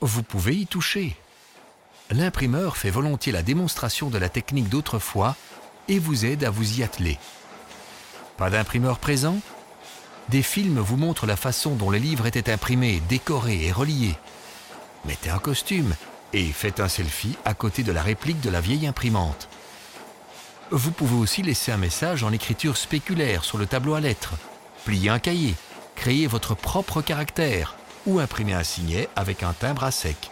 vous pouvez y toucher. L'imprimeur fait volontiers la démonstration de la technique d'autrefois et vous aide à vous y atteler. Pas d'imprimeur présent? Des films vous montrent la façon dont les livres étaient imprimés, décorés et reliés. Mettez un costume et faites un selfie à côté de la réplique de la vieille imprimante. Vous pouvez aussi laisser un message en écriture spéculaire sur le tableau à lettres, plier un cahier, créer votre propre caractère ou imprimer un signet avec un timbre à sec.